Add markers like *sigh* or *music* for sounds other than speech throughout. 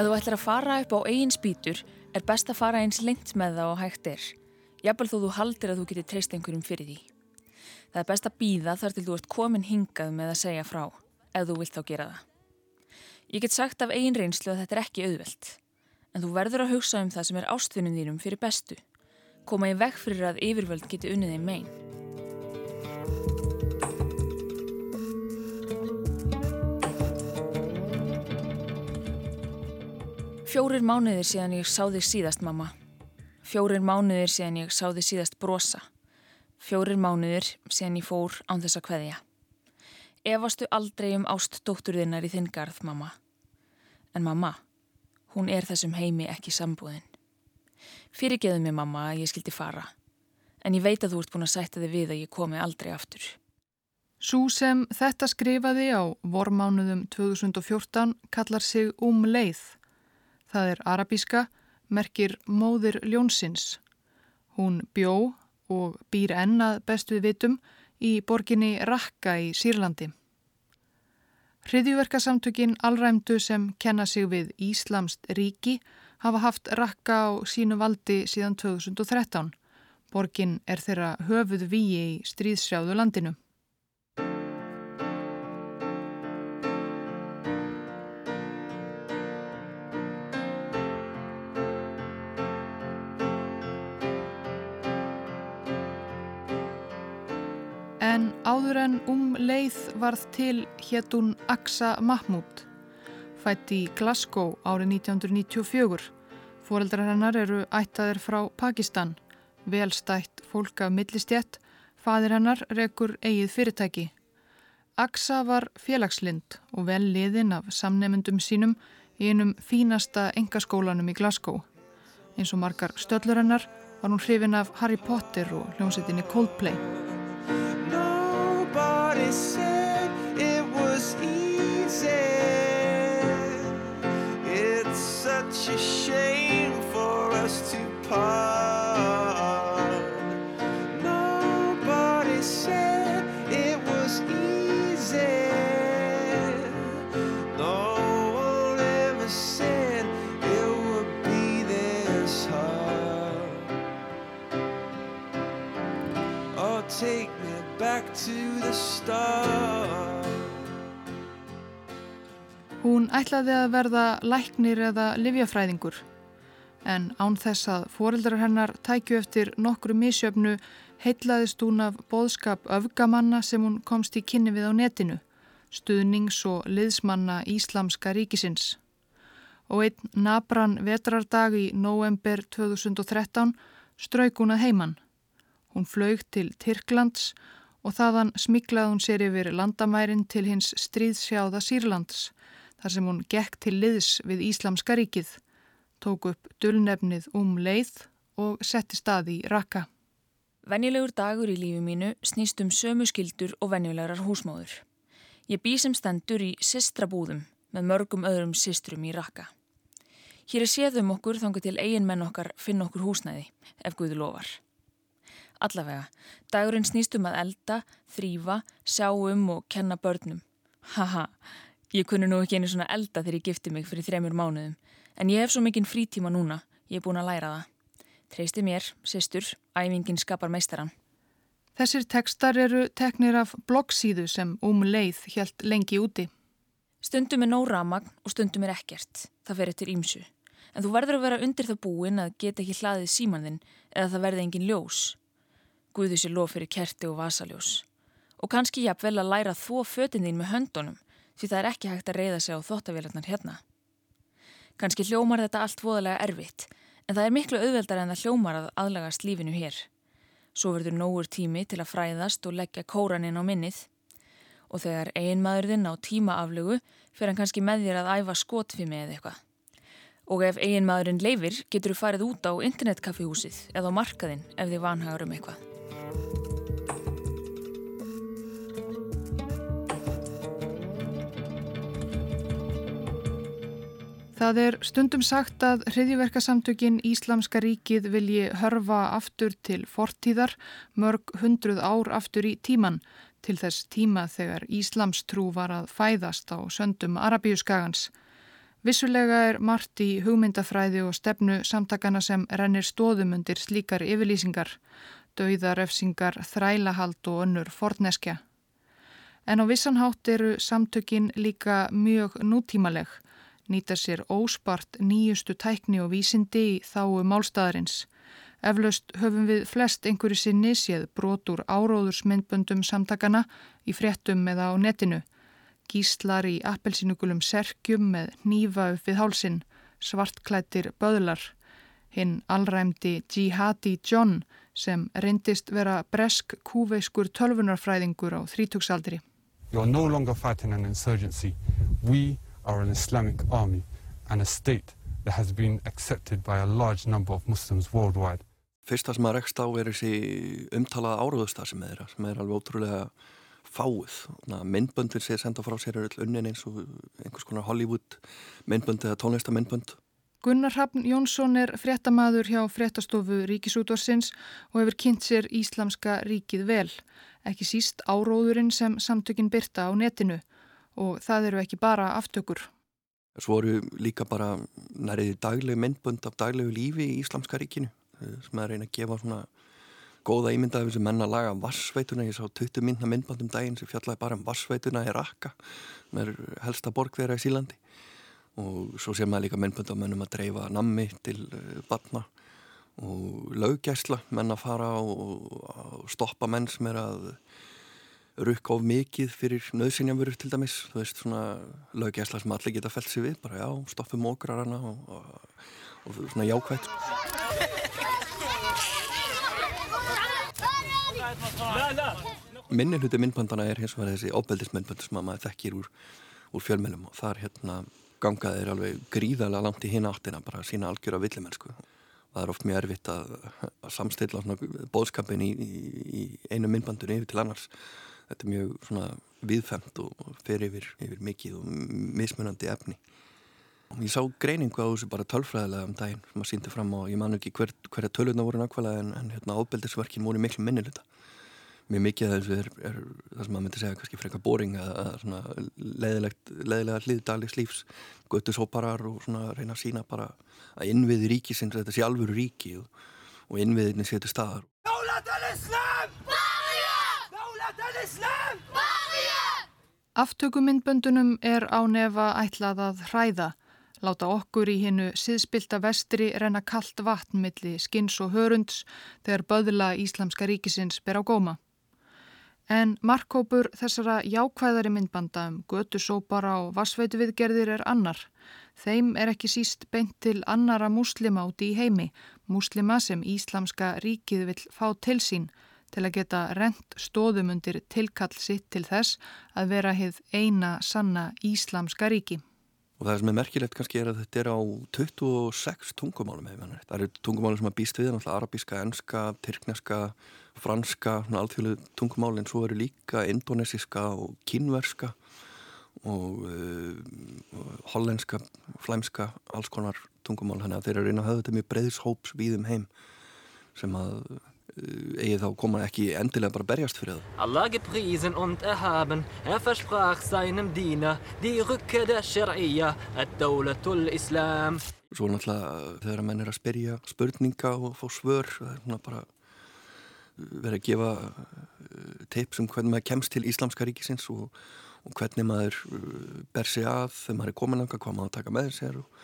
Ef þú ætlar að fara upp á eigin spýtur er best að fara eins lengt með það og hægt er. Jafnvel þó þú haldir að þú getur treyst einhverjum fyrir því. Það er best að býða þar til þú ert komin hingað með að segja frá, ef þú vilt þá gera það. Ég get sagt af eigin reynslu að þetta er ekki auðvelt. En þú verður að hugsa um það sem er ástfunum þínum fyrir bestu. Koma í veg fyrir að yfirvöld geti unnið þeim megin. Fjórir mánuðir síðan ég sá þig síðast, mamma. Fjórir mánuðir síðan ég sá þig síðast brosa. Fjórir mánuðir síðan ég fór án þess að kveðja. Efastu aldrei um ást dótturðinnar í þinn garð, mamma. En mamma, hún er þessum heimi ekki sambúðin. Fyrirgeðu mig, mamma, að ég skildi fara. En ég veit að þú ert búin að sætta þig við að ég komi aldrei aftur. Sú sem þetta skrifaði á vormánuðum 2014 kallar sig Um leið. Það er arabíska, merkir móðir ljónsins. Hún bjó og býr ennað best við vitum í borginni Rakka í Sýrlandi. Hriðjuverkasamtökin allræmdu sem kenna sig við Íslamst ríki hafa haft Rakka á sínu valdi síðan 2013. Borgin er þeirra höfuð víi í stríðsjáðu landinu. En áður en um leið varð til hétt hún Aksa Mahmoud, fætt í Glasgow árið 1994. Fóreldrar hennar eru ættaðir frá Pakistan, velstætt fólk af millistjett, fadir hennar rekur eigið fyrirtæki. Aksa var félagslind og vel liðin af samnemyndum sínum í einum fínasta engaskólanum í Glasgow. Eins og margar stöllur hennar var hún hrifin af Harry Potter og hljómsettinni Coldplay. Such a shame for us to part. Nobody said it was easy. No one ever said it would be this hard. Oh, take me back to the start. Ætlaði að verða læknir eða livjafræðingur en án þess að foreldrar hennar tækju eftir nokkru misjöfnu heitlaðist hún af boðskap öfgamanna sem hún komst í kynni við á netinu, stuðnings- og liðsmanna Íslamska ríkisins. Og einn nabran vetrardag í november 2013 strauk hún að heiman. Hún flög til Tyrklands og þaðan smiklaði hún sér yfir landamærin til hins stríðsjáða Sýrlands þar sem hún gekk til liðs við Íslamska ríkið, tók upp dullnefnið um leið og setti staði í rakka. Venjulegur dagur í lífi mínu snýst um sömu skildur og venjulegar húsmóður. Ég bý sem stendur í sistra búðum með mörgum öðrum sistrum í rakka. Hér er séðum okkur þangar til eigin menn okkar finna okkur húsnæði, ef Guði lofar. Allavega, dagurinn snýst um að elda, þrýfa, sjá um og kenna börnum. Haha, ég kunni nú ekki einu svona elda þegar ég gifti mig fyrir þremur mánuðum, en ég hef svo mikinn frítíma núna, ég er búin að læra það. Treysti mér, sýstur, æfingin skapar meistaran. Þessir tekstar eru teknir af bloggsíðu sem um leið helt lengi úti. Stundum er nóg ramagn og stundum er ekkert. Það fer eftir ímsu. En þú verður að vera undir það búin að geta ekki hlaðið símanðinn eða það verði engin ljós. Guðu sér lof fyrir kerti og vasaljós. Og kannski jafnvel að læra þvó fötin þín með höndunum því það er ekki hægt að reyða sig á þóttavélarnar hérna. Kannski hljómar þetta allt voðalega erfitt en það er miklu auðveldar en það hljómar að aðlagast lífinu hér. Svo verður nógur tími til að fræðast og leggja kóraninn á minnið og þegar einmaðurðinn á tímaaflugu fyrir hann kannski með þér að æfa skotfimi eða eitthvað. Og ef eigin maðurinn leifir getur þú farið út á internetkaffihúsið eða á markaðinn ef þið vanhagur um eitthvað. Það er stundum sagt að hriðjuverkasamtökin Íslamska ríkið vilji hörfa aftur til fortíðar mörg hundruð ár aftur í tíman til þess tíma þegar Íslamstrú var að fæðast á söndum Arabíuskagans. Vissulega er margt í hugmyndafræði og stefnu samtakana sem rennir stóðum undir slíkar yfirlýsingar, dauðarefsingar, þrælahald og önnur forneskja. En á vissanhátt eru samtökin líka mjög nútímaleg nýta sér óspart nýjustu tækni og vísindi í þáu málstæðarins. Eflaust höfum við flest einhverju sinni séð brotur áróðursmyndböndum samtakana í fréttum eða á netinu. Gíslar í appelsinugulum serkjum með nýfa upp við hálsin, svartklættir böðlar. Hinn allræmdi Jihadi John sem reyndist vera bresk kúveiskur tölvunarfræðingur á þrítugsaldri. You are no longer fighting an insurgency. We are an Islamic army and a state that has been accepted by a large number of Muslims worldwide. Fyrsta sem að rekst á er þessi umtalaða áraðustar sem er, sem er alveg ótrúlega fáið. Myndböndin sem senda frá sér er öll unnin eins og einhvers konar Hollywood myndbönd eða tónlistamyndbönd. Gunnar Hrafn Jónsson er fréttamaður hjá fréttastofu Ríkisútvarsins og hefur kynnt sér Íslamska ríkið vel. Ekki síst áróðurinn sem samtökin byrta á netinu og það eru ekki bara aftökur. Svo eru líka bara næriði daglegu myndbönd af daglegu lífi í Íslamska ríkinu sem er að reyna að gefa svona góða ímynda af þessu menna laga Varsveituna, ég sá 20 myndna myndbandum daginn sem fjallaði bara um Varsveituna í Raqqa sem er helsta borg þeirra í Sílandi og svo sé maður líka myndbönd af mennum að dreifa nammi til batna og löggæsla menn að fara og stoppa menn sem er að rukka of mikið fyrir nöðsynjamurur til dæmis, þú veist svona löggæsla sem allir geta felt sér við, bara já, stoppum okrarana og, og, og svona jákvægt. Minni hluti myndbandana er hins vegar þessi óbeldismyndband sem maður þekkir úr, úr fjölmjölum og þar hérna gangaði er alveg gríðarlega langt í hinn áttina bara sína algjör af villimennsku. Það er oft mjög erfitt að, að samstilla bóðskapin í, í, í einu myndbandunni yfir til annars þetta er mjög svona viðfemt og fer yfir, yfir mikið og mismunandi efni. Og ég sá greiningu á þessu bara tölfræðilega um daginn sem að sýndi fram á, ég man ekki hver, hverja tölurna voru nákvæmlega en, en hérna ábeldisverkin voru miklu minniluta. Mjög mikið þessu er, er það sem maður myndi segja kannski frekar boring eða svona leiðilega hliðdagligs lífs, göttu sóparar og svona reyna að sína bara að innviði ríki sem þetta sé alvöru ríki og, og innviðinni setur staðar. Aftökumyndböndunum er á nefa ætlað að hræða, láta okkur í hinnu siðspilta vestri renna kallt vatn milli skins og hörunds þegar böðla Íslamska ríkisins ber á góma. En markkópur þessara jákvæðari myndbanda um götusópara og vassveitu viðgerðir er annar. Þeim er ekki síst beint til annara muslima úti í heimi, muslima sem Íslamska ríkið vil fá til sín, til að geta rent stóðum undir tilkall sitt til þess að vera heið eina sanna Íslamska ríki. Og það sem er merkilegt kannski er að þetta er á 26 tungumálum hefur hann. Það eru tungumálum sem að býst við, náttúrulega arabíska, enska, tyrkneska, franska, alþjóðlu tungumál en svo eru líka indonesiska og kínverska og uh, hollenska, flæmska, alls konar tungumál. Þannig að þeir eru reyna að hafa þetta mjög breyðshóps við um heim sem að eigi þá koma ekki endilega bara berjast fyrir það. Allah gepriesen und erhaben, er versprach seinem Diener die Rückkehr der Sharia, ad-Dawlatul Islam. Svo náttúrulega þegar menn er að spyrja spurninga og fá svör, það er svona bara verið að gefa tips um hvernig maður kemst til Íslamska ríkisins og, og hvernig maður ber sig að þegar maður er komin ánga, hvað maður taka með sér og,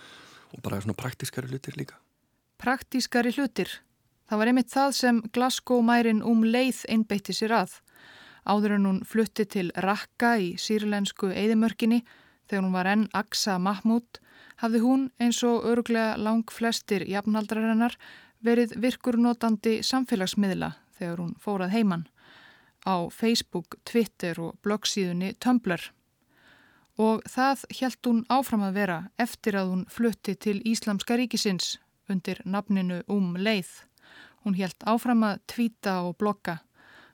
og bara svona praktískari hlutir líka. Praktískari hlutir? Það var einmitt það sem Glasgow mærin um leið einbeitti sér að. Áður en hún flutti til Raqqa í sírlensku eðimörkinni þegar hún var enn Aksa Mahmúd hafði hún eins og öruglega lang flestir jafnaldrarinnar verið virkurnotandi samfélagsmiðla þegar hún fórað heiman á Facebook, Twitter og bloggsíðunni Tumblr. og það hjælt hún áfram að vera eftir að hún flutti til Íslamska ríkisins undir nafninu Um Leið. Hún hjælt áfram að tvíta og blokka.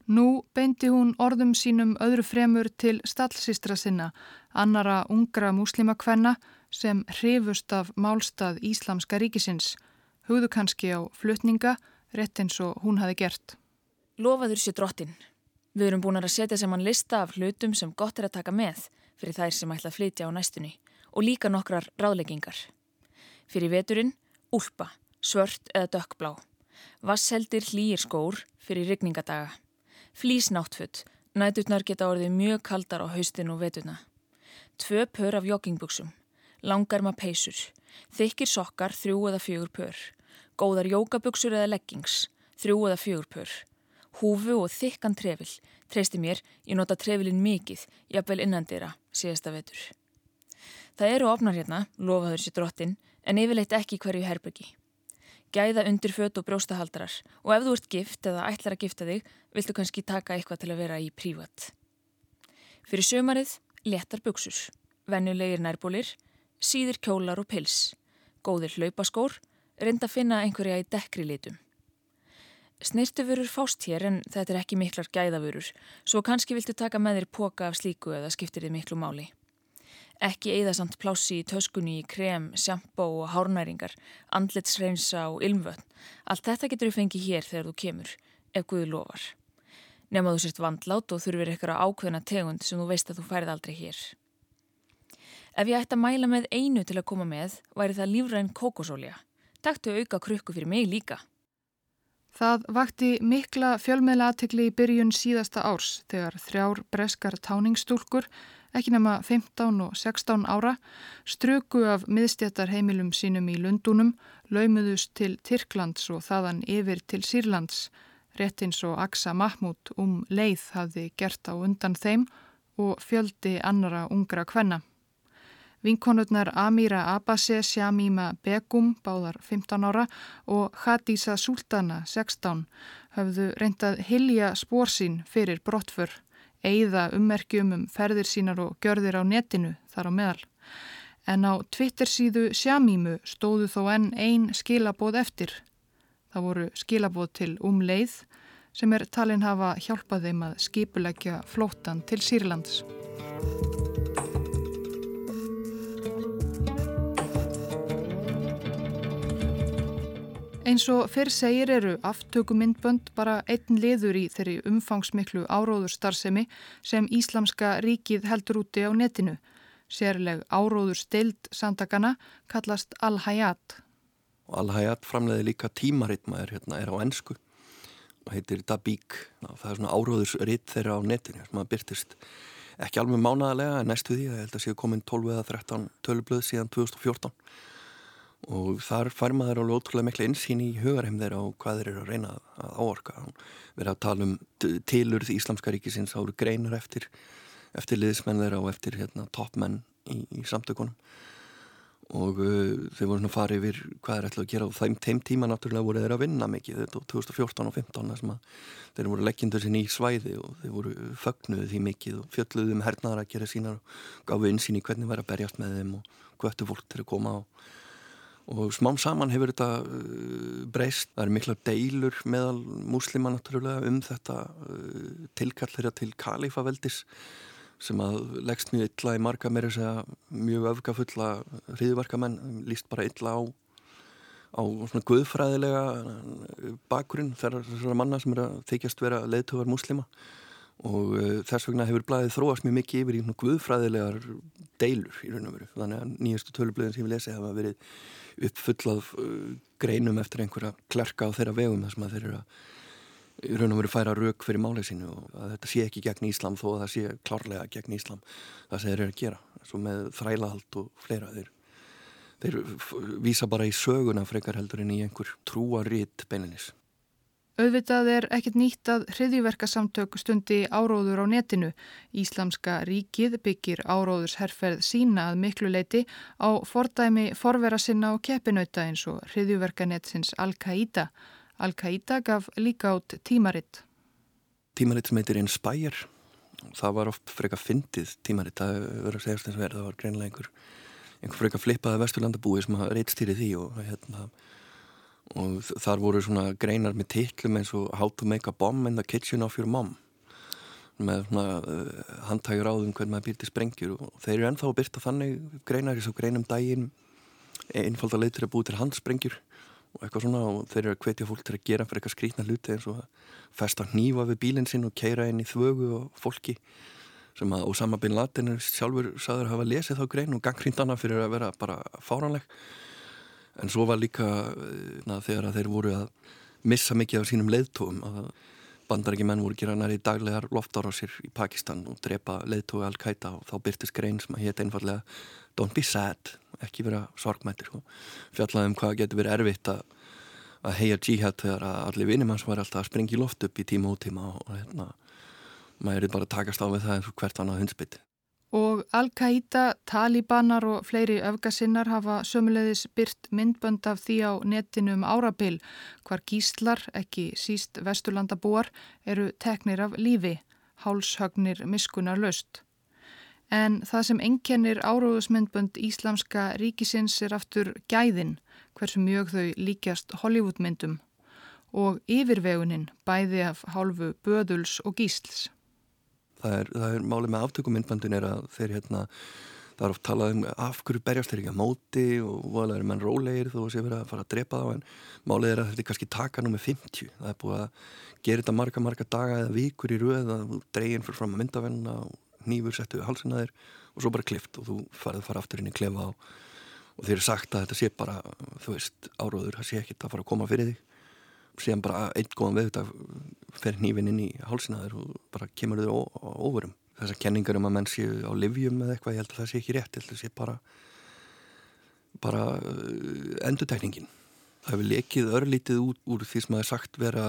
Nú beindi hún orðum sínum öðru fremur til stallsistra sinna, annara ungra múslimakvenna sem hrifust af málstað Íslamska ríkisins, hugðu kannski á flutninga, rétt eins og hún hafi gert. Lofaður sér drottin. Við erum búin að setja saman lista af hlutum sem gott er að taka með fyrir þær sem ætla að flytja á næstunni og líka nokkrar ráðleggingar. Fyrir veturinn, úlpa, svört eða dökkblá. Vassheldir hlýir skór fyrir rygningadaga. Flísnáttfutt, nætutnar geta orðið mjög kaldar á haustin og vetuna. Tvö pör af joggingbuksum, langarma peysur, þykir sokkar þrjú eða fjögur pör, góðar jókabuksur eða leggings, þrjú eða fjögur pör, húfu og þykkan trefil, treysti mér, ég nota trefilinn mikið, jafnvel innandira, síðasta vetur. Það eru opnar hérna, lofaður sér drottin, en yfirleitt ekki hverju herbyggi. Gæða undir föt og brjóstahaldarar og ef þú ert gift eða ætlar að gifta þig, viltu kannski taka eitthvað til að vera í prívat. Fyrir sömarið, letar buksur, venjulegir nærbúlir, síðir kjólar og pils, góðir hlaupaskór, reynda að finna einhverja í dekkri litum. Snirtufurur fást hér en þetta er ekki miklar gæðavurur, svo kannski viltu taka með þér póka af slíku eða skiptir þið miklu máli. Ekki eigða samt plássi í töskunni í krem, sjampó og hárnæringar, andlitsreinsa og ilmvötn. Allt þetta getur þú fengið hér þegar þú kemur, ef Guði lofar. Nefn að þú sért vandlát og þurfir eitthvað ákveðna tegund sem þú veist að þú færið aldrei hér. Ef ég ætti að mæla með einu til að koma með, væri það lífræn kókosólja. Takktu auka krukku fyrir mig líka. Það vakti mikla fjölmiðla aðtikli í byrjun síðasta árs þegar þrjár breskar táningstúlkur, ekki nema 15 og 16 ára, struku af miðstjættar heimilum sínum í Lundunum, laumuðust til Tyrklands og þaðan yfir til Sýrlands, rétt eins og Aksa Mahmúd um leið hafði gert á undan þeim og fjöldi annara ungra kvenna. Vinkonurnar Amira Abase Shamima Begum, báðar 15 ára, og Khadisa Sultana, 16, höfðu reyndað hilja spór sín fyrir brottför, eigða ummerkjum um ferðir sínar og gjörðir á netinu þar á meðal. En á Twitter síðu Shamimu stóðu þó enn ein skilabóð eftir. Það voru skilabóð til um leið sem er talin hafa hjálpað þeim að skipulegja flóttan til Sýrlands. Eins og fyrr segir eru aftökumyndbönd bara einn liður í þeirri umfangsmiklu áróður starfsemi sem Íslamska ríkið heldur úti á netinu. Sérleg áróður stild samtakana kallast Al-Hayat. Al-Hayat framleiði líka tímaritma er, hérna, er á ennsku og heitir Dabík. Það er svona áróðursrit þeirra á netinu sem að byrtist ekki alveg mánaðalega en næstu því að ég held að séu komin 12 eða 13 tölublöð síðan 2014 og þar fær maður alveg ótrúlega mikla insýn í hugarheim þeirra og hvað þeir eru að reyna að áorka. Við erum að tala um tilurð Íslamska ríkisins áru greinar eftir, eftir liðsmenn þeirra og eftir hérna, toppmenn í, í samtökunum og uh, þeir voru svona farið yfir hvað þeir ætlaði að gera og þeim, þeim tíma náttúrulega voru þeir að vinna mikið þetta 2014 og 2015 þeir voru leggjendur sinni í svæði og þeir voru fögnuði því mikið og fjölluði um hernaðar að gera sínar og gafu insýn í hvernig væri að berjast með þeim og hvöttu fólk til að koma og og smám saman hefur þetta uh, breyst. Það eru mikla deilur meðal múslima náttúrulega um þetta uh, tilkallir til kalifaveldis sem að leggst mjög illa í marga meira segja mjög öfgafulla hriðverkamenn líst bara illa á á svona guðfræðilega bakgrunn þessara manna sem er að þykjast vera leðtöfar múslima og uh, þess vegna hefur blæðið þróast mjög mikið yfir í svona guðfræðilegar deilur í raun og veru. Þannig að nýjastu tölublöðin sem ég lesi hafa verið uppfullað uh, greinum eftir einhverja klerka á þeirra vegum þar sem að þeir eru að í raun og veru færa rauk fyrir málið sínu og að þetta sé ekki gegn Íslam þó að það sé klárlega gegn Íslam það sem þeir eru að gera. Svo með þrælahald og fleira þeir, þeir vísa bara í söguna frekar heldur en í einhver trúaritt beininis Auðvitað er ekkert nýtt að hriðjverkasamtök stundi áróður á netinu. Íslamska ríkið byggir áróðursherferð sína að miklu leiti á fordæmi forvera sinna og keppinauta eins og hriðjverkanetsins Al-Qaida. Al-Qaida gaf líka át tímaritt. Tímaritt sem heitir Inspire það var oft freka fyndið tímaritt það verður að segjast eins og verð það var greinlega einhver, einhver freka flippaði vesturlandabúi sem að reittstýri því og, hérna, og þar voru svona greinar með titlum eins og How to make a bomb in the kitchen of your mom. Með svona uh, handtægur áðum hvernig maður býrti sprengjur og þeir eru ennþá að byrta þannig greinar í svo greinum daginn einfalda leitur að búi til handsprengjur og eitthvað svona og þeir eru að hvetja fólk til að gera fyrir eitthvað skrítna hluti eins og að festa nýfa við bílinn sinn og keira inn í þvögu og fólki sem að Osama Bin Laden sjálfur saður hafa lesið þá grein og ganghrindana fyrir að vera bara fáranleg en svo var líka na, þegar að þeir voru að missa mikið af sínum leiðtóum að bandarækji menn voru gera næri daglegar loftára á sér í Pakistan og drepa leiðtói Al-Qaida og þá byrtist grein sem að hétt einfallega Don't be sad, ekki vera sorgmættir sko. fjallaðum hvað getur verið erfitt að að heia jihad þegar að allir vinnum hans var alltaf að springa í loft upp í tíma og tíma og hérna maður er bara að takast á við það eins og hvert annað hundsbytti. Og Al-Qaida, Talibanar og fleiri öfgasinnar hafa sömulegðis byrt myndbönd af því á netinu um árabil hvar gíslar, ekki síst vesturlandabúar, eru teknir af lífi, hálshögnir miskunar löst. En það sem enkenir áróðusmyndbönd Íslamska ríkisins er aftur gæðin, hversu mjög þau líkjast Hollywoodmyndum og yfirvegunin bæði af hálfu böðuls og gísls. Það er, það er málið með aftökumyndböndin er að þeir hérna, það er oft talað um af hverju berjast þeir ekki að móti og voðalega er menn rólegir þó sé verið að fara að drepa þá en málið er að þetta er kannski taka nú með 50. Það er búið að gera þetta marga, marga daga eða vikur í röð að dreginn fyrir fram að myndavenna og nýfur settu halsina þér og svo bara klift og þú farið að fara aftur inn í klefa og, og þeir eru sagt að þetta sé bara, þú veist, áróður, það sé ekkit að fara að koma fyrir þig síðan bara einn góðan þetta fer nýfin inn í hálsina þér og bara kemur þér óverum þessar kenningar um að menn séu á livjum eða eitthvað, ég held að það sé ekki rétt, ég held að það sé bara bara uh, endutekningin það hefur lekið örlítið út úr því sem það er sagt vera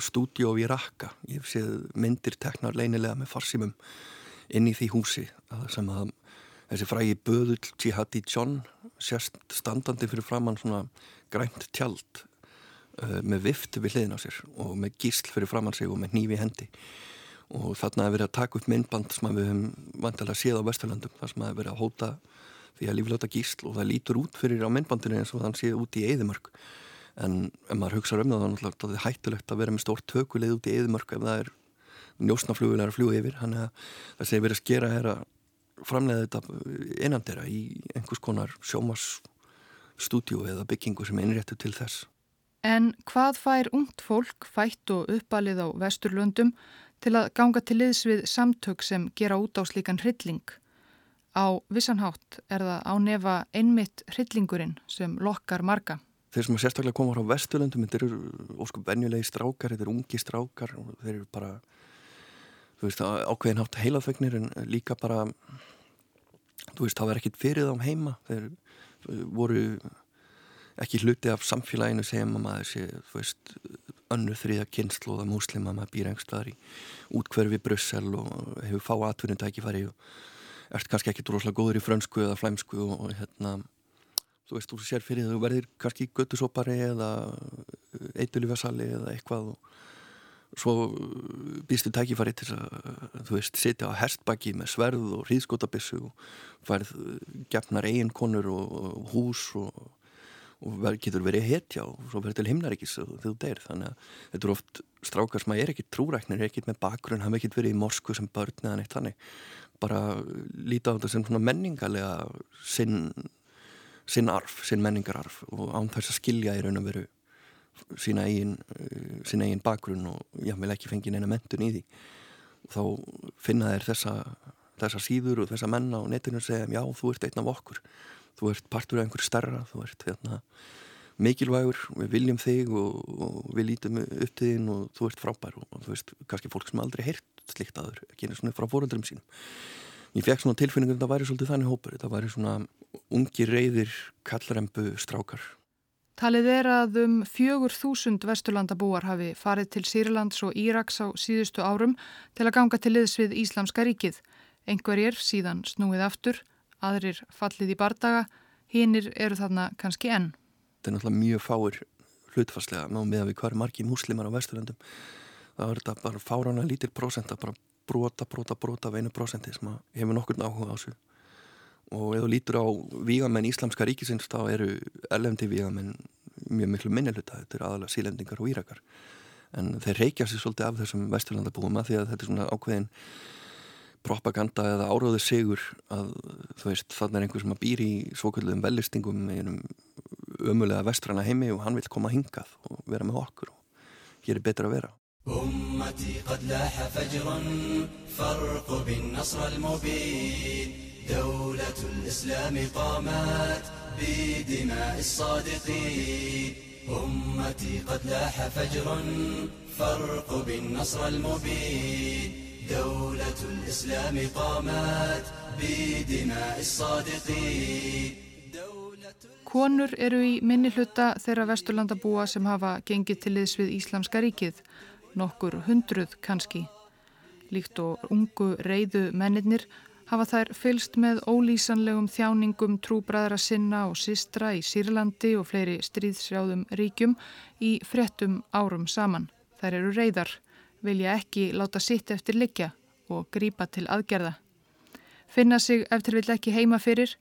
stúdíó í Raqqa. Ég hef séð myndir teknar leinilega með farsimum inn í því húsi sem að þessi frægi böðull Jihadi John sérst standandi fyrir framann svona grænt tjald með vift við hliðin á sér og með gísl fyrir framann sig og með nýfi hendi. Og þarna hefur verið að taka upp myndband sem við höfum vantilega séð á Vesturlandum þar sem hefur verið að hóta því að lífláta gísl og það lítur út fyrir á myndbandinu eins og þann séð út í eðimörk en ef maður hugsaður um það þá er það hættulegt að vera með stórt tökuleið út í eðimörk ef það er njósnaflugulegar að fljúa yfir. Hann er að það sé verið að skera hér að framlega þetta einandera í einhvers konar sjómasstúdíu eða byggingu sem einréttu til þess. En hvað fær ungt fólk fætt og uppalið á vesturlöndum til að ganga til liðs við samtök sem gera út á slíkan hrylling? Á vissanhátt er það á nefa einmitt hryllingurinn sem lokkar marga. Þeir sem að sérstaklega koma á vesturlöndum, þetta eru óskum venjulegi strákar, þetta eru ungi strákar og þeir eru bara þú veist, ákveðin hátt heilaþvegnir en líka bara þú veist, það var ekkit fyrir þá heima þeir voru ekki hluti af samfélaginu sem að maður sé, þú veist önnu þriða kynnslóða múslima maður býr engstlaðar í útkverfi Brussel og hefur fá atvinnutækifæri og ert kannski ekki droslega góður í frönsku eða flæmsku og, hérna þú veist, þú sér fyrir það, þú verðir kannski göttusópari eða eitulífasali eða eitthvað og svo býstu tækifæri til að þú veist, sitja á herstbaki með sverð og hríðskotabissu og færð gefnar eiginkonur og hús og, og getur verið hetja og svo verður til himnaríkis þegar þú deyr, þannig að þetta eru oft strákar sem að er ekkit trúræknir, er ekkit með bakgrunn hafa ekkit verið í morsku sem börn eða neitt þannig, bara líta á þetta sem svona menningarlega sinn, sinn arf, sinn menningararf og án þess að skilja í raun og veru sína eigin, sína eigin bakgrunn og ég vil ekki fengið neina mentun í því. Og þá finna þér þessa, þessa síður og þessa menna á netinu og segja já þú ert einn af okkur þú ert partur af einhverju starra þú ert hérna, mikilvægur við viljum þig og, og við lítum upp til þín og þú ert frábær og, og þú veist kannski fólk sem aldrei heyrt slikt aður ekki einu svona frá fóröldrum sínum ég fekk svona tilfinningur að það væri svolítið þannig hópur það væri svona ungi reyðir kallrembu strákar Talið er að um fjögur þúsund vesturlandabúar hafi farið til Sýrlands og Íraks á síðustu árum til að ganga til liðs við Íslamska ríkið. Engverjir síðan snúið aftur, aðrir fallið í bardaga, hinnir eru þarna kannski enn. Þetta er náttúrulega mjög fáir hlutfarslega með að við hverju margi múslimar á vesturlandum. Það er þetta bara fárana lítir prósent að bara brota, brota, brota af einu prosenti sem hefur nokkur áhuga á þessu og ef þú lítur á vígamenn íslamska ríkisins þá eru elendi vígamenn mjög miklu minnilhuta, þetta eru aðalega sílendingar og írakar en þeir reykja sér svolítið af þessum vesturlandabúum að því að þetta er svona ákveðin propaganda eða áráðu sigur að þú veist þannig er einhver sem að býr í svokulluðum vellistingum í einum ömulega vestrana heimi og hann vil koma hingað og vera með okkur og hér er betur að vera أمتي قد لاح فجرا فارقب النصر المبين دولة الإسلام قامت بدماء الصادقين أمتي قد لاح فجرا فارقب النصر المبين دولة الإسلام قامت بدماء الصادقين Konur eru í minni hluta þeirra vesturlandabúa sem hafa gengið til liðs við Íslamska ríkið, nokkur hundruð kannski. Líkt og ungu reyðu mennirnir hafa þær fylst með ólýsanlegum þjáningum trúbræðra sinna og sistra í Sýrlandi og fleiri stríðsjáðum ríkjum í frettum árum saman. Þær eru reyðar, vilja ekki láta sitt eftir likja og grípa til aðgerða. Finna sig eftir vill ekki heima fyrir,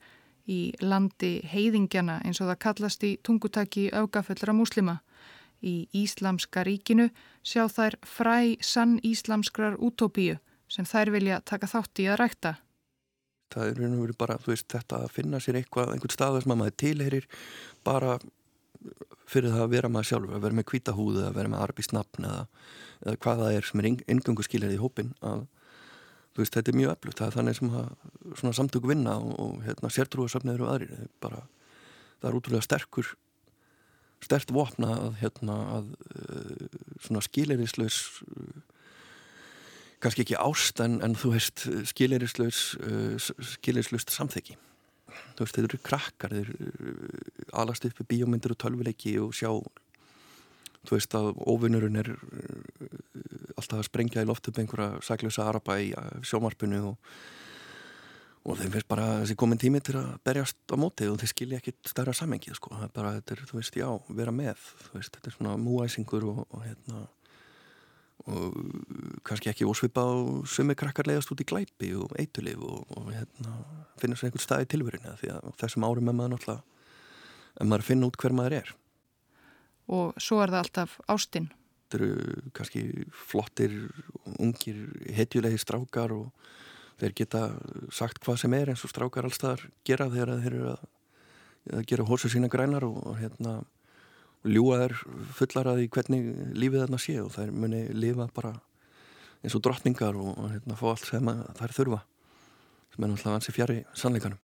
í landi heiðingjana eins og það kallast í tungutaki augafullra múslima. Í Íslamska ríkinu sjá þær fræ sann íslamskrar útópíu sem þær vilja taka þátt í að rækta. Það er bara, veist, þetta að finna sér eitthvað, einhvern staðar sem að maður tilherir bara fyrir það að vera maður sjálfur, að vera með kvítahúðu, að vera með arbísnafn eða, eða hvað það er sem er ingöngu skiljaði í hópin að veist, þetta er mjög öflugt, það er þannig sem að samtök vinna og, og hérna, sértrúasöfniður og aðrir, bara, það er útrúlega sterkur stert vopna að, hérna, að uh, svona skilirislaus uh, kannski ekki ást en, en þú veist, skilirislaus uh, skilirislaust samþyggi þú veist, þeir eru krakkar þeir uh, alast upp í bíómyndir og tölvuleiki og sjá þú veist að óvinnurinn er uh, alltaf að sprengja í loftu upp einhverja saglösa araba í uh, sjómarpunu og, og þeim finnst bara þessi komin tími til að berjast á móti og þeir skilja ekkit stærra samengið sko, það er bara, þetta er, þú veist, já, vera með þú veist, þetta er svona múæsingur og, og hérna og kannski ekki ósvipa á sumi krakkar leiðast út í glæpi og eitulif og, og hérna, finna sér einhvern stað í tilverinu því að þessum árum er maður náttúrulega en maður finna út hver maður er Og svo er það alltaf ástinn. Þetta eru kannski flottir, ungir, hetjulegi strákar og þeir geta sagt hvað sem er eins og strákar allstaðar gera þegar þeir eru að, að gera hósu sína grænar og, og hérna og ljúa þær fullar að því hvernig lífið þarna sé og þær muni lifa bara eins og drottningar og, og hérna, fá allt sem þær þurfa sem er náttúrulega ansi fjari sannleikanum.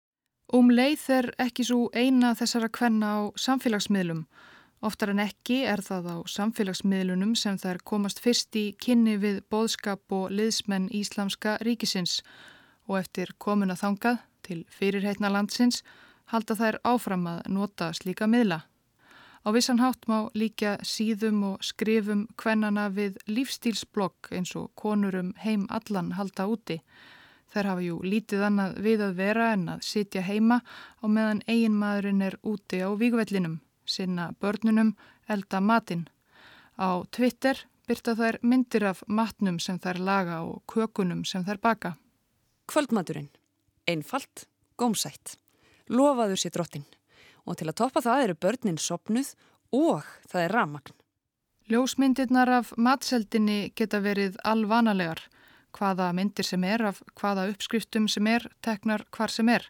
Um leið er ekki svo eina þessara kvenna á samfélagsmiðlum. Oftar en ekki er það á samfélagsmiðlunum sem þær komast fyrst í kynni við bóðskap og liðsmenn Íslamska ríkisins og eftir komuna þangað til fyrirheitna landsins halda þær áfram að nota slíka miðla. Á vissan hátt má líka síðum og skrifum kvennana við lífstílsblokk eins og konurum heim allan halda úti. Þær hafa jú lítið annað við að vera en að sitja heima á meðan eigin maðurinn er úti á vígvellinum, sinna börnunum, elda matinn. Á Twitter byrta þær myndir af matnum sem þær laga og kökunum sem þær baka. Kvöldmaturinn. Einfalt, gómsætt. Lofaður sér drottin. Og til að toppa það eru börnin sopnuð og það er ramagn. Ljósmyndirnar af matseldinni geta verið alvanalegar. Hvaða myndir sem er af hvaða uppskriftum sem er, teknar hvar sem er.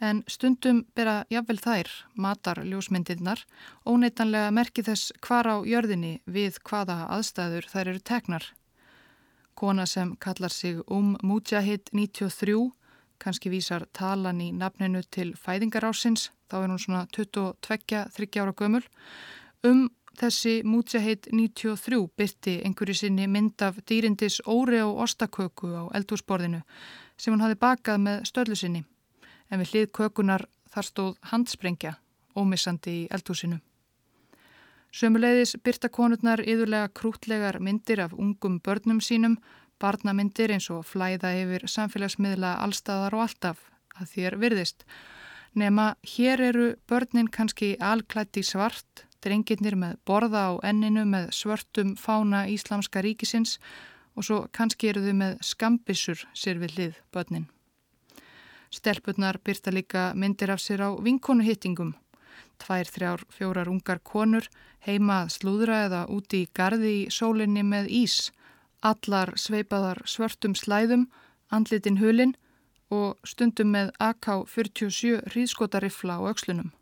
En stundum bera jafnvel þær, matar ljósmyndirnar, óneitanlega merki þess hvar á jörðinni við hvaða aðstæður þær eru teknar. Kona sem kallar sig Um Mujahid 93, kannski vísar talan í nafninu til fæðingarásins, þá er hún svona 22-30 ára gömul. Um þessi Mujahid 93 byrti einhverju sinni mynd af dýrindis óri og ostaköku á eldhúsborðinu sem hún hafi bakað með stöllu sinni. En við hlið kökunar þar stóð handsprengja, ómissandi í eldhúsinu. Sömuleiðis byrta konurnar yðurlega krútlegar myndir af ungum börnum sínum, barnamyndir eins og flæða yfir samfélagsmiðla allstaðar og alltaf að þér virðist. Nema hér eru börnin kannski alklætti svart, drengirnir með borða á enninu með svörtum fána Íslamska ríkisins og svo kannski eru þau með skambissur sér við hlið börnin. Stelpurnar byrta líka myndir af sér á vinkonuhittingum. Tvær, þrjár, fjórar ungar konur heima að slúðra eða úti í gardi í sólinni með ís. Allar sveipaðar svörtum slæðum, andlitin hulinn og stundum með AK-47 hríðskotarifla á aukslunum.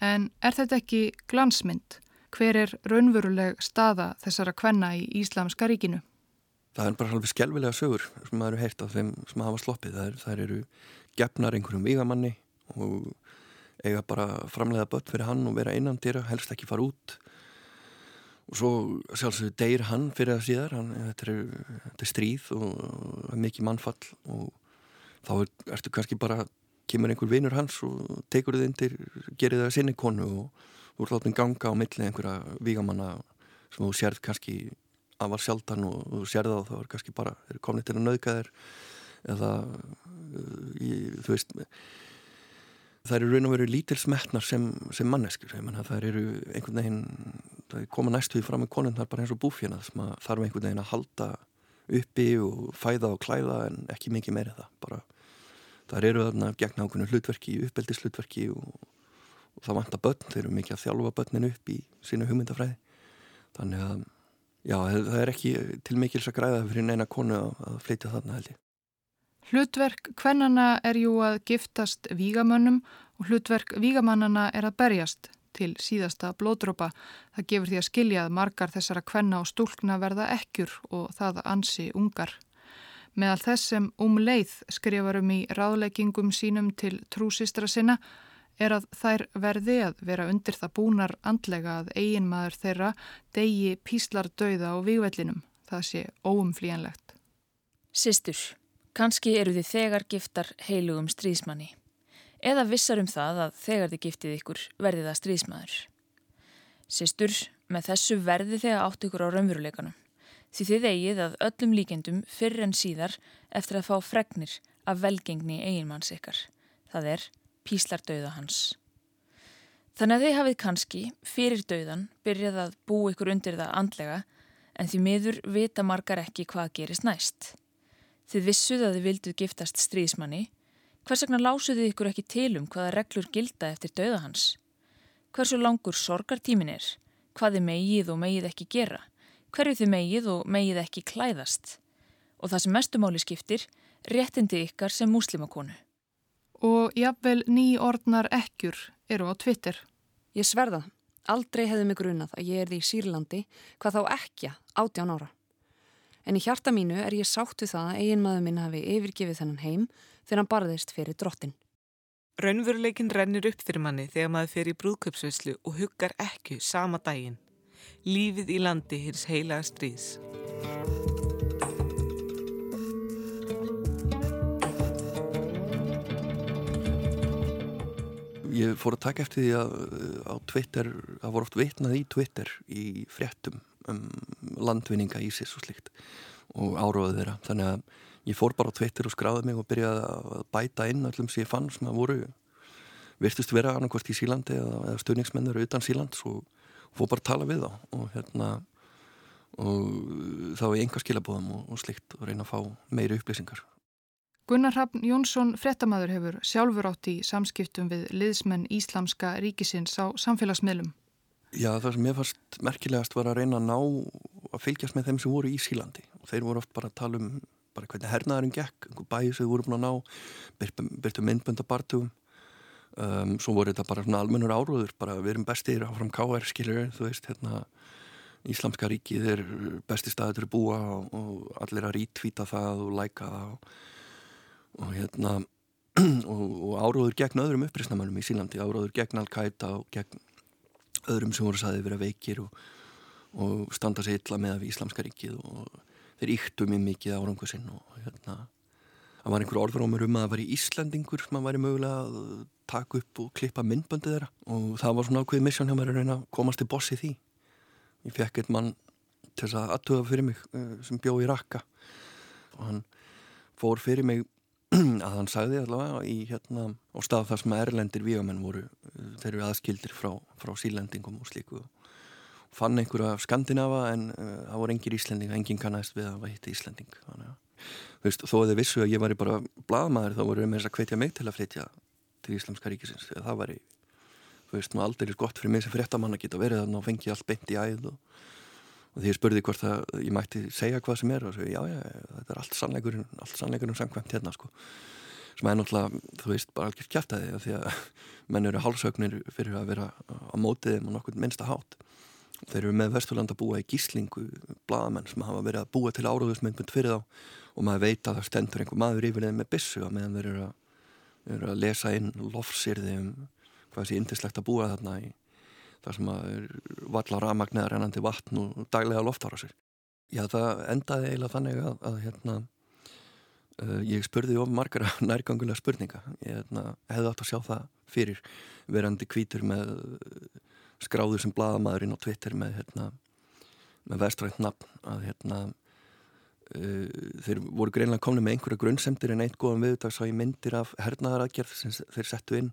En er þetta ekki glansmynd? Hver er raunveruleg staða þessara kvenna í Íslamska ríkinu? það er bara halveg skjálfilega sögur sem maður eru heilt af þeim sem hafa sloppið það, er, það eru gefnar einhverjum vígamanni og eiga bara framlega börn fyrir hann og vera innan dýra, helst ekki fara út og svo sjálfsögur deyr hann fyrir það síðar. Hann, þetta, er, þetta er stríð og, og mikið mannfall. Og þá er, ertu kannski bara kemur einhver vinur hans og tekur þið til gerir það sinni konu og þú er látin ganga á milli einhverja vígamanna sem þú sérð kannski afar sjaldan og þú sér það og þá er kannski bara komnið til að nauðga þér. Eða í, þú veist það eru raun og veru lítil smetnar sem, sem manneskur það eru einhvern veginn það koma næstu í fram með konun það er bara eins og búfjana þarf einhvern veginn að halda uppi og fæða og klæða en ekki mikið meira það. Bara það eru þarna gegn ákveðinu hlutverki uppeldislutverki og, og það vantar börn, þeir eru mikið að þjálfa börnin upp í sínu hugmyndafræði. Þannig að Já, það er ekki til mikils að græða fyrir neina konu að flytja þarna held ég. Hlutverk kvennana er jú að giftast vígamönnum og hlutverk vígamannana er að berjast til síðasta blóðdrópa. Það gefur því að skilja að margar þessara kvenna og stúlkna verða ekkjur og það ansi ungar. Meðal þess sem um leið skrifarum í ráðleggingum sínum til trúsistra sinna er að þær verði að vera undir það búnar andlega að eiginmaður þeirra degi píslar dauða á vývellinum. Það sé óumflíjanlegt. Sistur, kannski eru þið þegar giftar heilugum stríðsmanni. Eða vissar um það að þegar þið giftið ykkur verði það stríðsmaður. Sistur, með þessu verði þegar átt ykkur á raunveruleikanum. Því þið eigið að öllum líkendum fyrr en síðar eftir að fá fregnir af velgengni eiginmanns ykkar. Það er píslar dauða hans. Þannig að þið hafið kannski fyrir dauðan byrjað að bú ykkur undir það andlega en því miður vita margar ekki hvað gerist næst. Þið vissuð að þið vilduð giftast stríðismanni, hvers vegna lásuðu ykkur ekki til um hvaða reglur gilda eftir dauða hans? Hversu langur sorgartímin er? Hvað þið megið og megið ekki gera? Hverju þið megið og megið ekki klæðast? Og það sem mestumáli skiptir, réttindi ykkar sem múslimakonu og jafnvel ný orðnar ekkjur eru á Twitter. Ég sverða, aldrei hefði mig grunað að ég er því í Sýrlandi hvað þá ekki átján ára. En í hjarta mínu er ég sáttu það að eiginmaður minn hafi yfirgefið þennan heim þegar hann barðist fyrir drottin. Raunveruleikin rennir upp fyrir manni þegar maður fer í brúðköpsveislu og huggar ekki sama daginn. Lífið í landi hins heilaga stríðs. ég fór að taka eftir því að á Twitter, það voru oft vitnað í Twitter í fréttum um landvinninga Ísis og slikt og áróðu þeirra, þannig að ég fór bara á Twitter og skráði mig og byrjaði að bæta inn öllum sem ég fann sem að voru virtust vera annarkvært í Sílandi eða, eða stöðningsmennur utan Sílands og, fór bara að tala við þá og hérna og þá er einhver skilabóðum og, og slikt og reyna að fá meiri upplýsingar Gunnar Hrafn Jónsson frettamæður hefur sjálfur átt í samskiptum við liðsmenn Íslamska ríkisins á samfélagsmiðlum. Já, það sem ég fannst merkilegast var að reyna að ná að fylgjast með þeim sem voru í Sílandi. Og þeir voru oft bara að tala um bara hvernig hernaðurinn gekk, einhver bæði sem þeir voru búin að ná, byrtu myndböndabartugum um, svo voru þetta bara svona almennur áróður, bara við erum bestir áfram káer, skiljur, þú veist, hérna Íslamska ríkið er besti staður að búa og, og allir að rítvíta það og læka það og og hérna *clears throat* og, og áróður gegn öðrum upprýstamannum í Sýlandi, áróður gegn Al-Qaida og gegn öðrum sem voru saðið vera veikir og, og standa sér illa með Íslamska ríkið og þeir yktu mjög mikið árangu sinn og hérna það var einhver orðrómur um að það var í Íslandingur sem að væri mögulega að taka upp og klippa myndböndið þeirra og það var svona ákveðið missjón hjá mér að reyna að komast til bossi því. Ég fekk eitt mann til þess að aðtöða fyrir mig eh, sem bjó í Raqqa og hann fór fyrir mig *clears throat* að hann sagði allavega í hérna á stað þar sem erlendir vígamenn voru þeir eru aðskildir frá, frá sílendingum og slíku. Fann einhverja skandinafa en uh, það voru engir Íslending, enginn kannast við að það hitti Íslending. Þannig að veist, þó að þið vissu að ég var bara bladmaður þá voru með þess að hvetja mig til að flytja til Íslamska ríkisins það var í þú veist, nú aldrei er gott fyrir mig sem fréttamann að geta verið þarna og fengi allt beint í æð og, og því ég spurði hvort að ég mætti segja hvað sem er og svo já, já, þetta er allt sannleikurinn allt sannleikurinn samkvæmt hérna sko. Sem er náttúrulega, þú veist, bara algjört kjæft að því að *laughs* menn eru hálsögnir fyrir að vera á mótiðum og nokkur minnsta hátt. Þeir eru með Vesturland að búa í gíslingu bladamenn sem hafa verið að búa til áráðusmyndmynd fyrir þá og maður veit að það stendur einhver maður yfir þeim með bissu að meðan þeir eru að, eru að lesa inn lofsýrði um hvað sé indislegt að búa þarna í þar sem að valla ramagnar rennandi vatn og daglega loftára sér. Já það endaði eiginlega þannig að, að hérna, uh, ég spurði of margar *laughs* nærgangulega spurninga. Ég hérna, hefði átt að sjá það fyrir verandi kvítur með skráður sem bladamæðurinn á Twitter með, hérna, með vestrænt nafn að hérna, uh, þeir voru greinlega komni með einhverja grunnsemtir en eitt góðan viðdags á ég myndir af hernaðaraðgerð sem þeir settu inn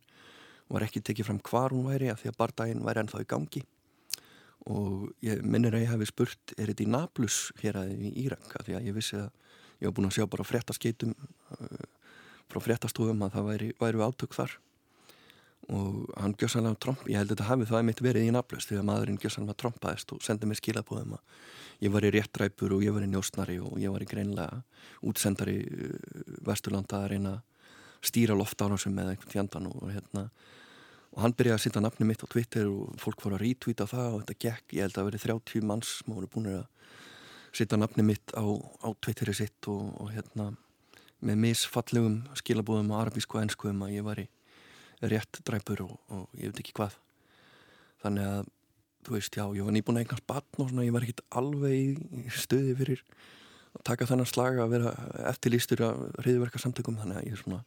var ekki tekið fram hvar hún væri af því að bardaginn væri ennþá í gangi. Og ég minnir að ég hefði spurt er þetta í Nablus hér að í Írak? Af því að ég vissi að ég var búin að sjá bara fréttaskeitum uh, frá fréttastofum að það væri, væri átök þar. Og hann gjössanlega tromp, ég held að þetta hafi það mitt verið í Nablus því að maðurinn gjössanlega trompaðist og sendið mér skilabóðum að ég var í réttræpur og ég var í njóstnari og ég var í greinlega útsendari uh, Vesturlanda að reyna stýra loftárásum með einhvern tjandan og hérna. Og hann byrjaði að sýta nafni mitt á Twitter og fólk voru að rítvíta það og þetta gekk, ég held að verið 30 manns sem voru búin að sýta nafni mitt á, á Twitteri sitt og, og hérna með misfallegum skilabóðum á arabísku og ennsku um að ég var í rétt dræpur og, og ég veit ekki hvað. Þannig að þú veist, já, ég var nýbúin að eignast batn og svona, ég var ekkit alveg í stuði fyrir taka þennan slag að vera eftirlýstur af reyðverka samtökum þannig að ég, svona,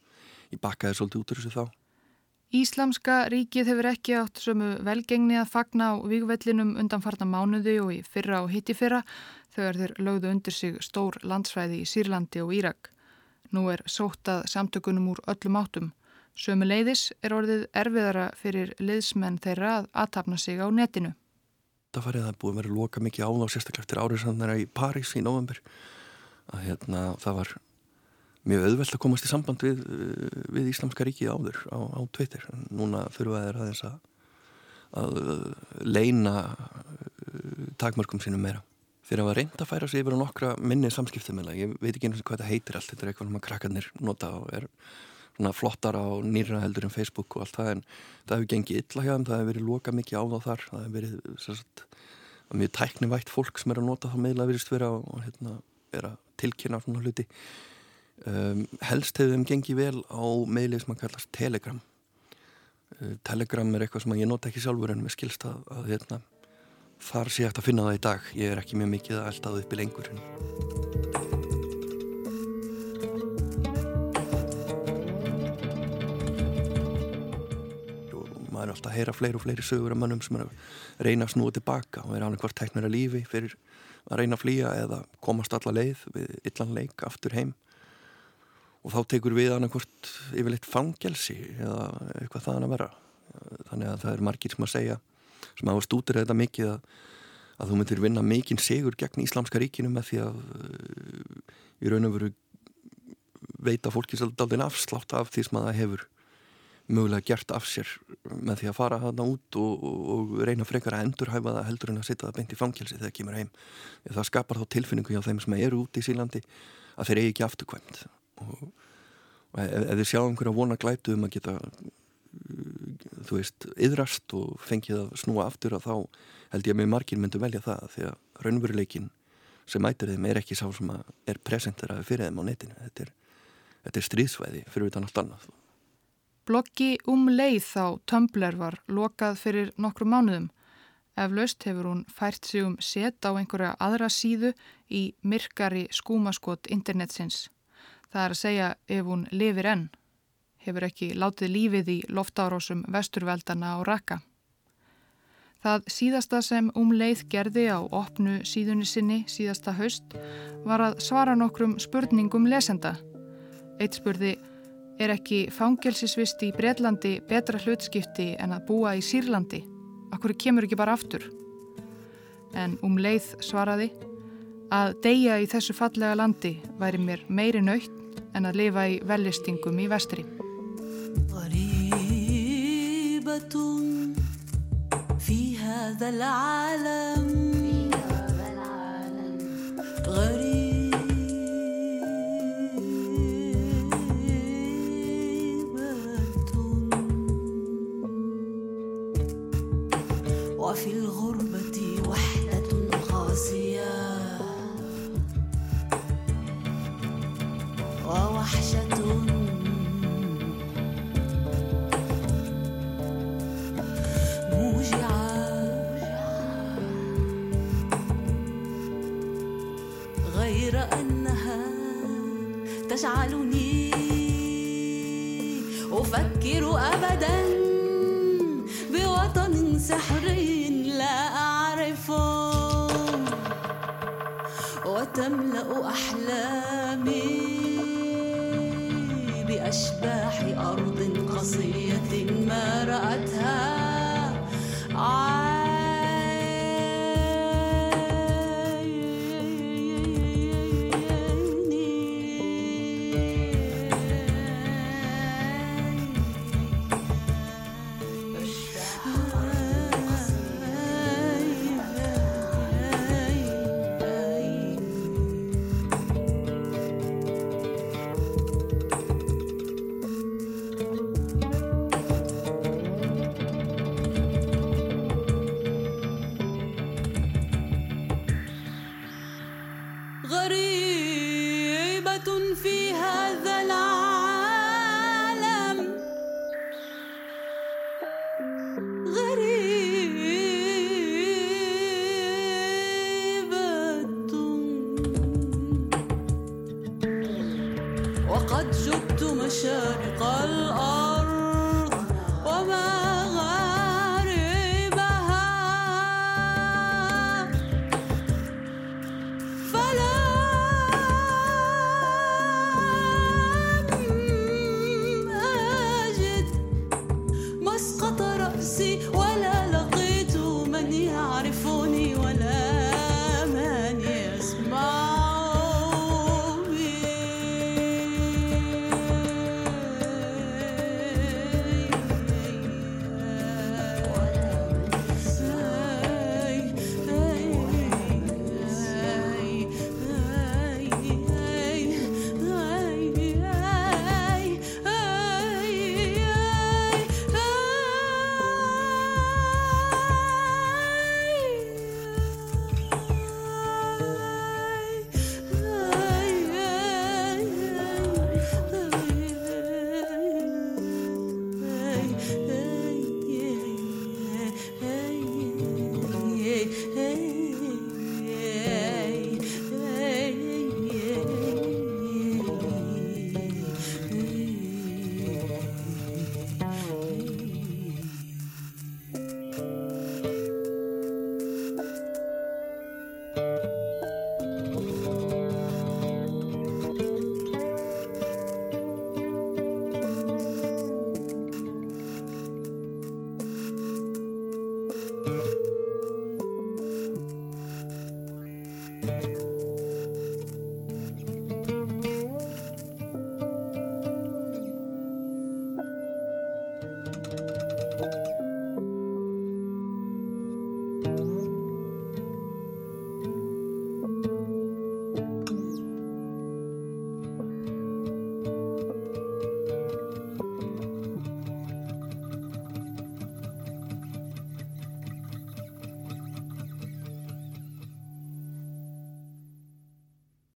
ég bakkaði svolítið út úr þessu þá Íslamska ríkið hefur ekki átt sömu velgengni að fagna á vígvellinum undanfarna mánuði og í fyrra og hitti fyrra þegar þeir lögðu undir sig stór landsvæði í Sýrlandi og Írak. Nú er sótað samtökunum úr öllum áttum. Sömu leiðis er orðið erfiðara fyrir liðsmenn þeirra að aðtapna sig á netinu. Það farið að búið að vera loka mikið áná sérstaklega eftir árið saman í París í november. Að hérna það var mjög auðvelt að komast í samband við, eh, við Íslamska ríkið áður á, á Twitter. Núna þurfa þeir aðeins að, að leina eh, takmörkum sínum meira. Þeir hafa reynd að færa sig yfir á nokkra minni samskiptumila. Ég veit ekki eins og hvað það heitir allt. Þetta er eitthvað sem að krakkarnir nota og er svona flottara á nýra heldur en Facebook og allt það en það hefur gengið illa hjá þeim. Það hefur verið loka mikið á þá þar. Það hefur verið sagt, mjög tæknivægt fólk sem er að nota þá meðlega virðist vera og, hérna, er að tilkynna svona hluti. Um, helst hefur þeim gengið vel á meðlið sem að kallast Telegram uh, Telegram er eitthvað sem ég nota ekki sjálfur en með skilst að, að hérna, þar sé ég eftir að finna það í dag ég er ekki mjög mikið að elda það upp í lengur maður er alltaf að heyra fleiri og fleiri sögur af mannum sem er að reyna að snúa tilbaka og er án einhver teknir að lífi fyrir að reyna að flýja eða komast alla leið við illan leik aftur heim. Og þá tekur við annarkort yfirleitt fangelsi eða eitthvað þaðan að vera. Þannig að það er margir sem að segja sem að stútir þetta mikið að, að þú myndir vinna mikinn segur gegn Íslamska ríkinu með því að uh, í raun og veru veita fólki svolítið afslátt af því sem að það hefur mögulega gert af sér með því að fara hana út og, og, og reyna frekar að endurhæfa það heldur en að setja það beint í fangelsi þegar það kemur heim. Það skapar þá tilfinningu hjá þeim sem eru út í Sílandi að þeir eigi ekki afturkvæmt. Og, og ef, þið sjá einhverja vona glætu um að geta þú veist, yðrast og fengið að snúa aftur að þá held ég að mjög margir myndu velja það því að raunveruleikin sem mætir þeim er ekki sá sem er presenteraði fyrir þeim á netinu. Þetta er, þetta er stríðsvæði fyrir utan allt annað Bloggi um leið á Tumblr var lokað fyrir nokkru mánuðum Eflaust hefur hún fært sig um set á einhverja aðra síðu í myrkari skúmaskot internetsins Það er að segja ef hún lifir enn, hefur ekki látið lífið í loftárásum vesturveldana á rakka. Það síðasta sem um leið gerði á opnu síðunni sinni síðasta haust var að svara nokkrum spurningum lesenda. Eitt spurði, er ekki fangelsisvist í Breitlandi betra hlutskipti en að búa í Sýrlandi? Akkur kemur ekki bara aftur? en um leið svaraði að deyja í þessu fallega landi væri mér meiri nöytt en að lifa í vellistingum í vestri. غريبة وفي الغربة وحدة قاسية ووحشة. موجعة. غير أنها تجعلني أفكر أبدا. بأشباح أرض قصية ما رأتها.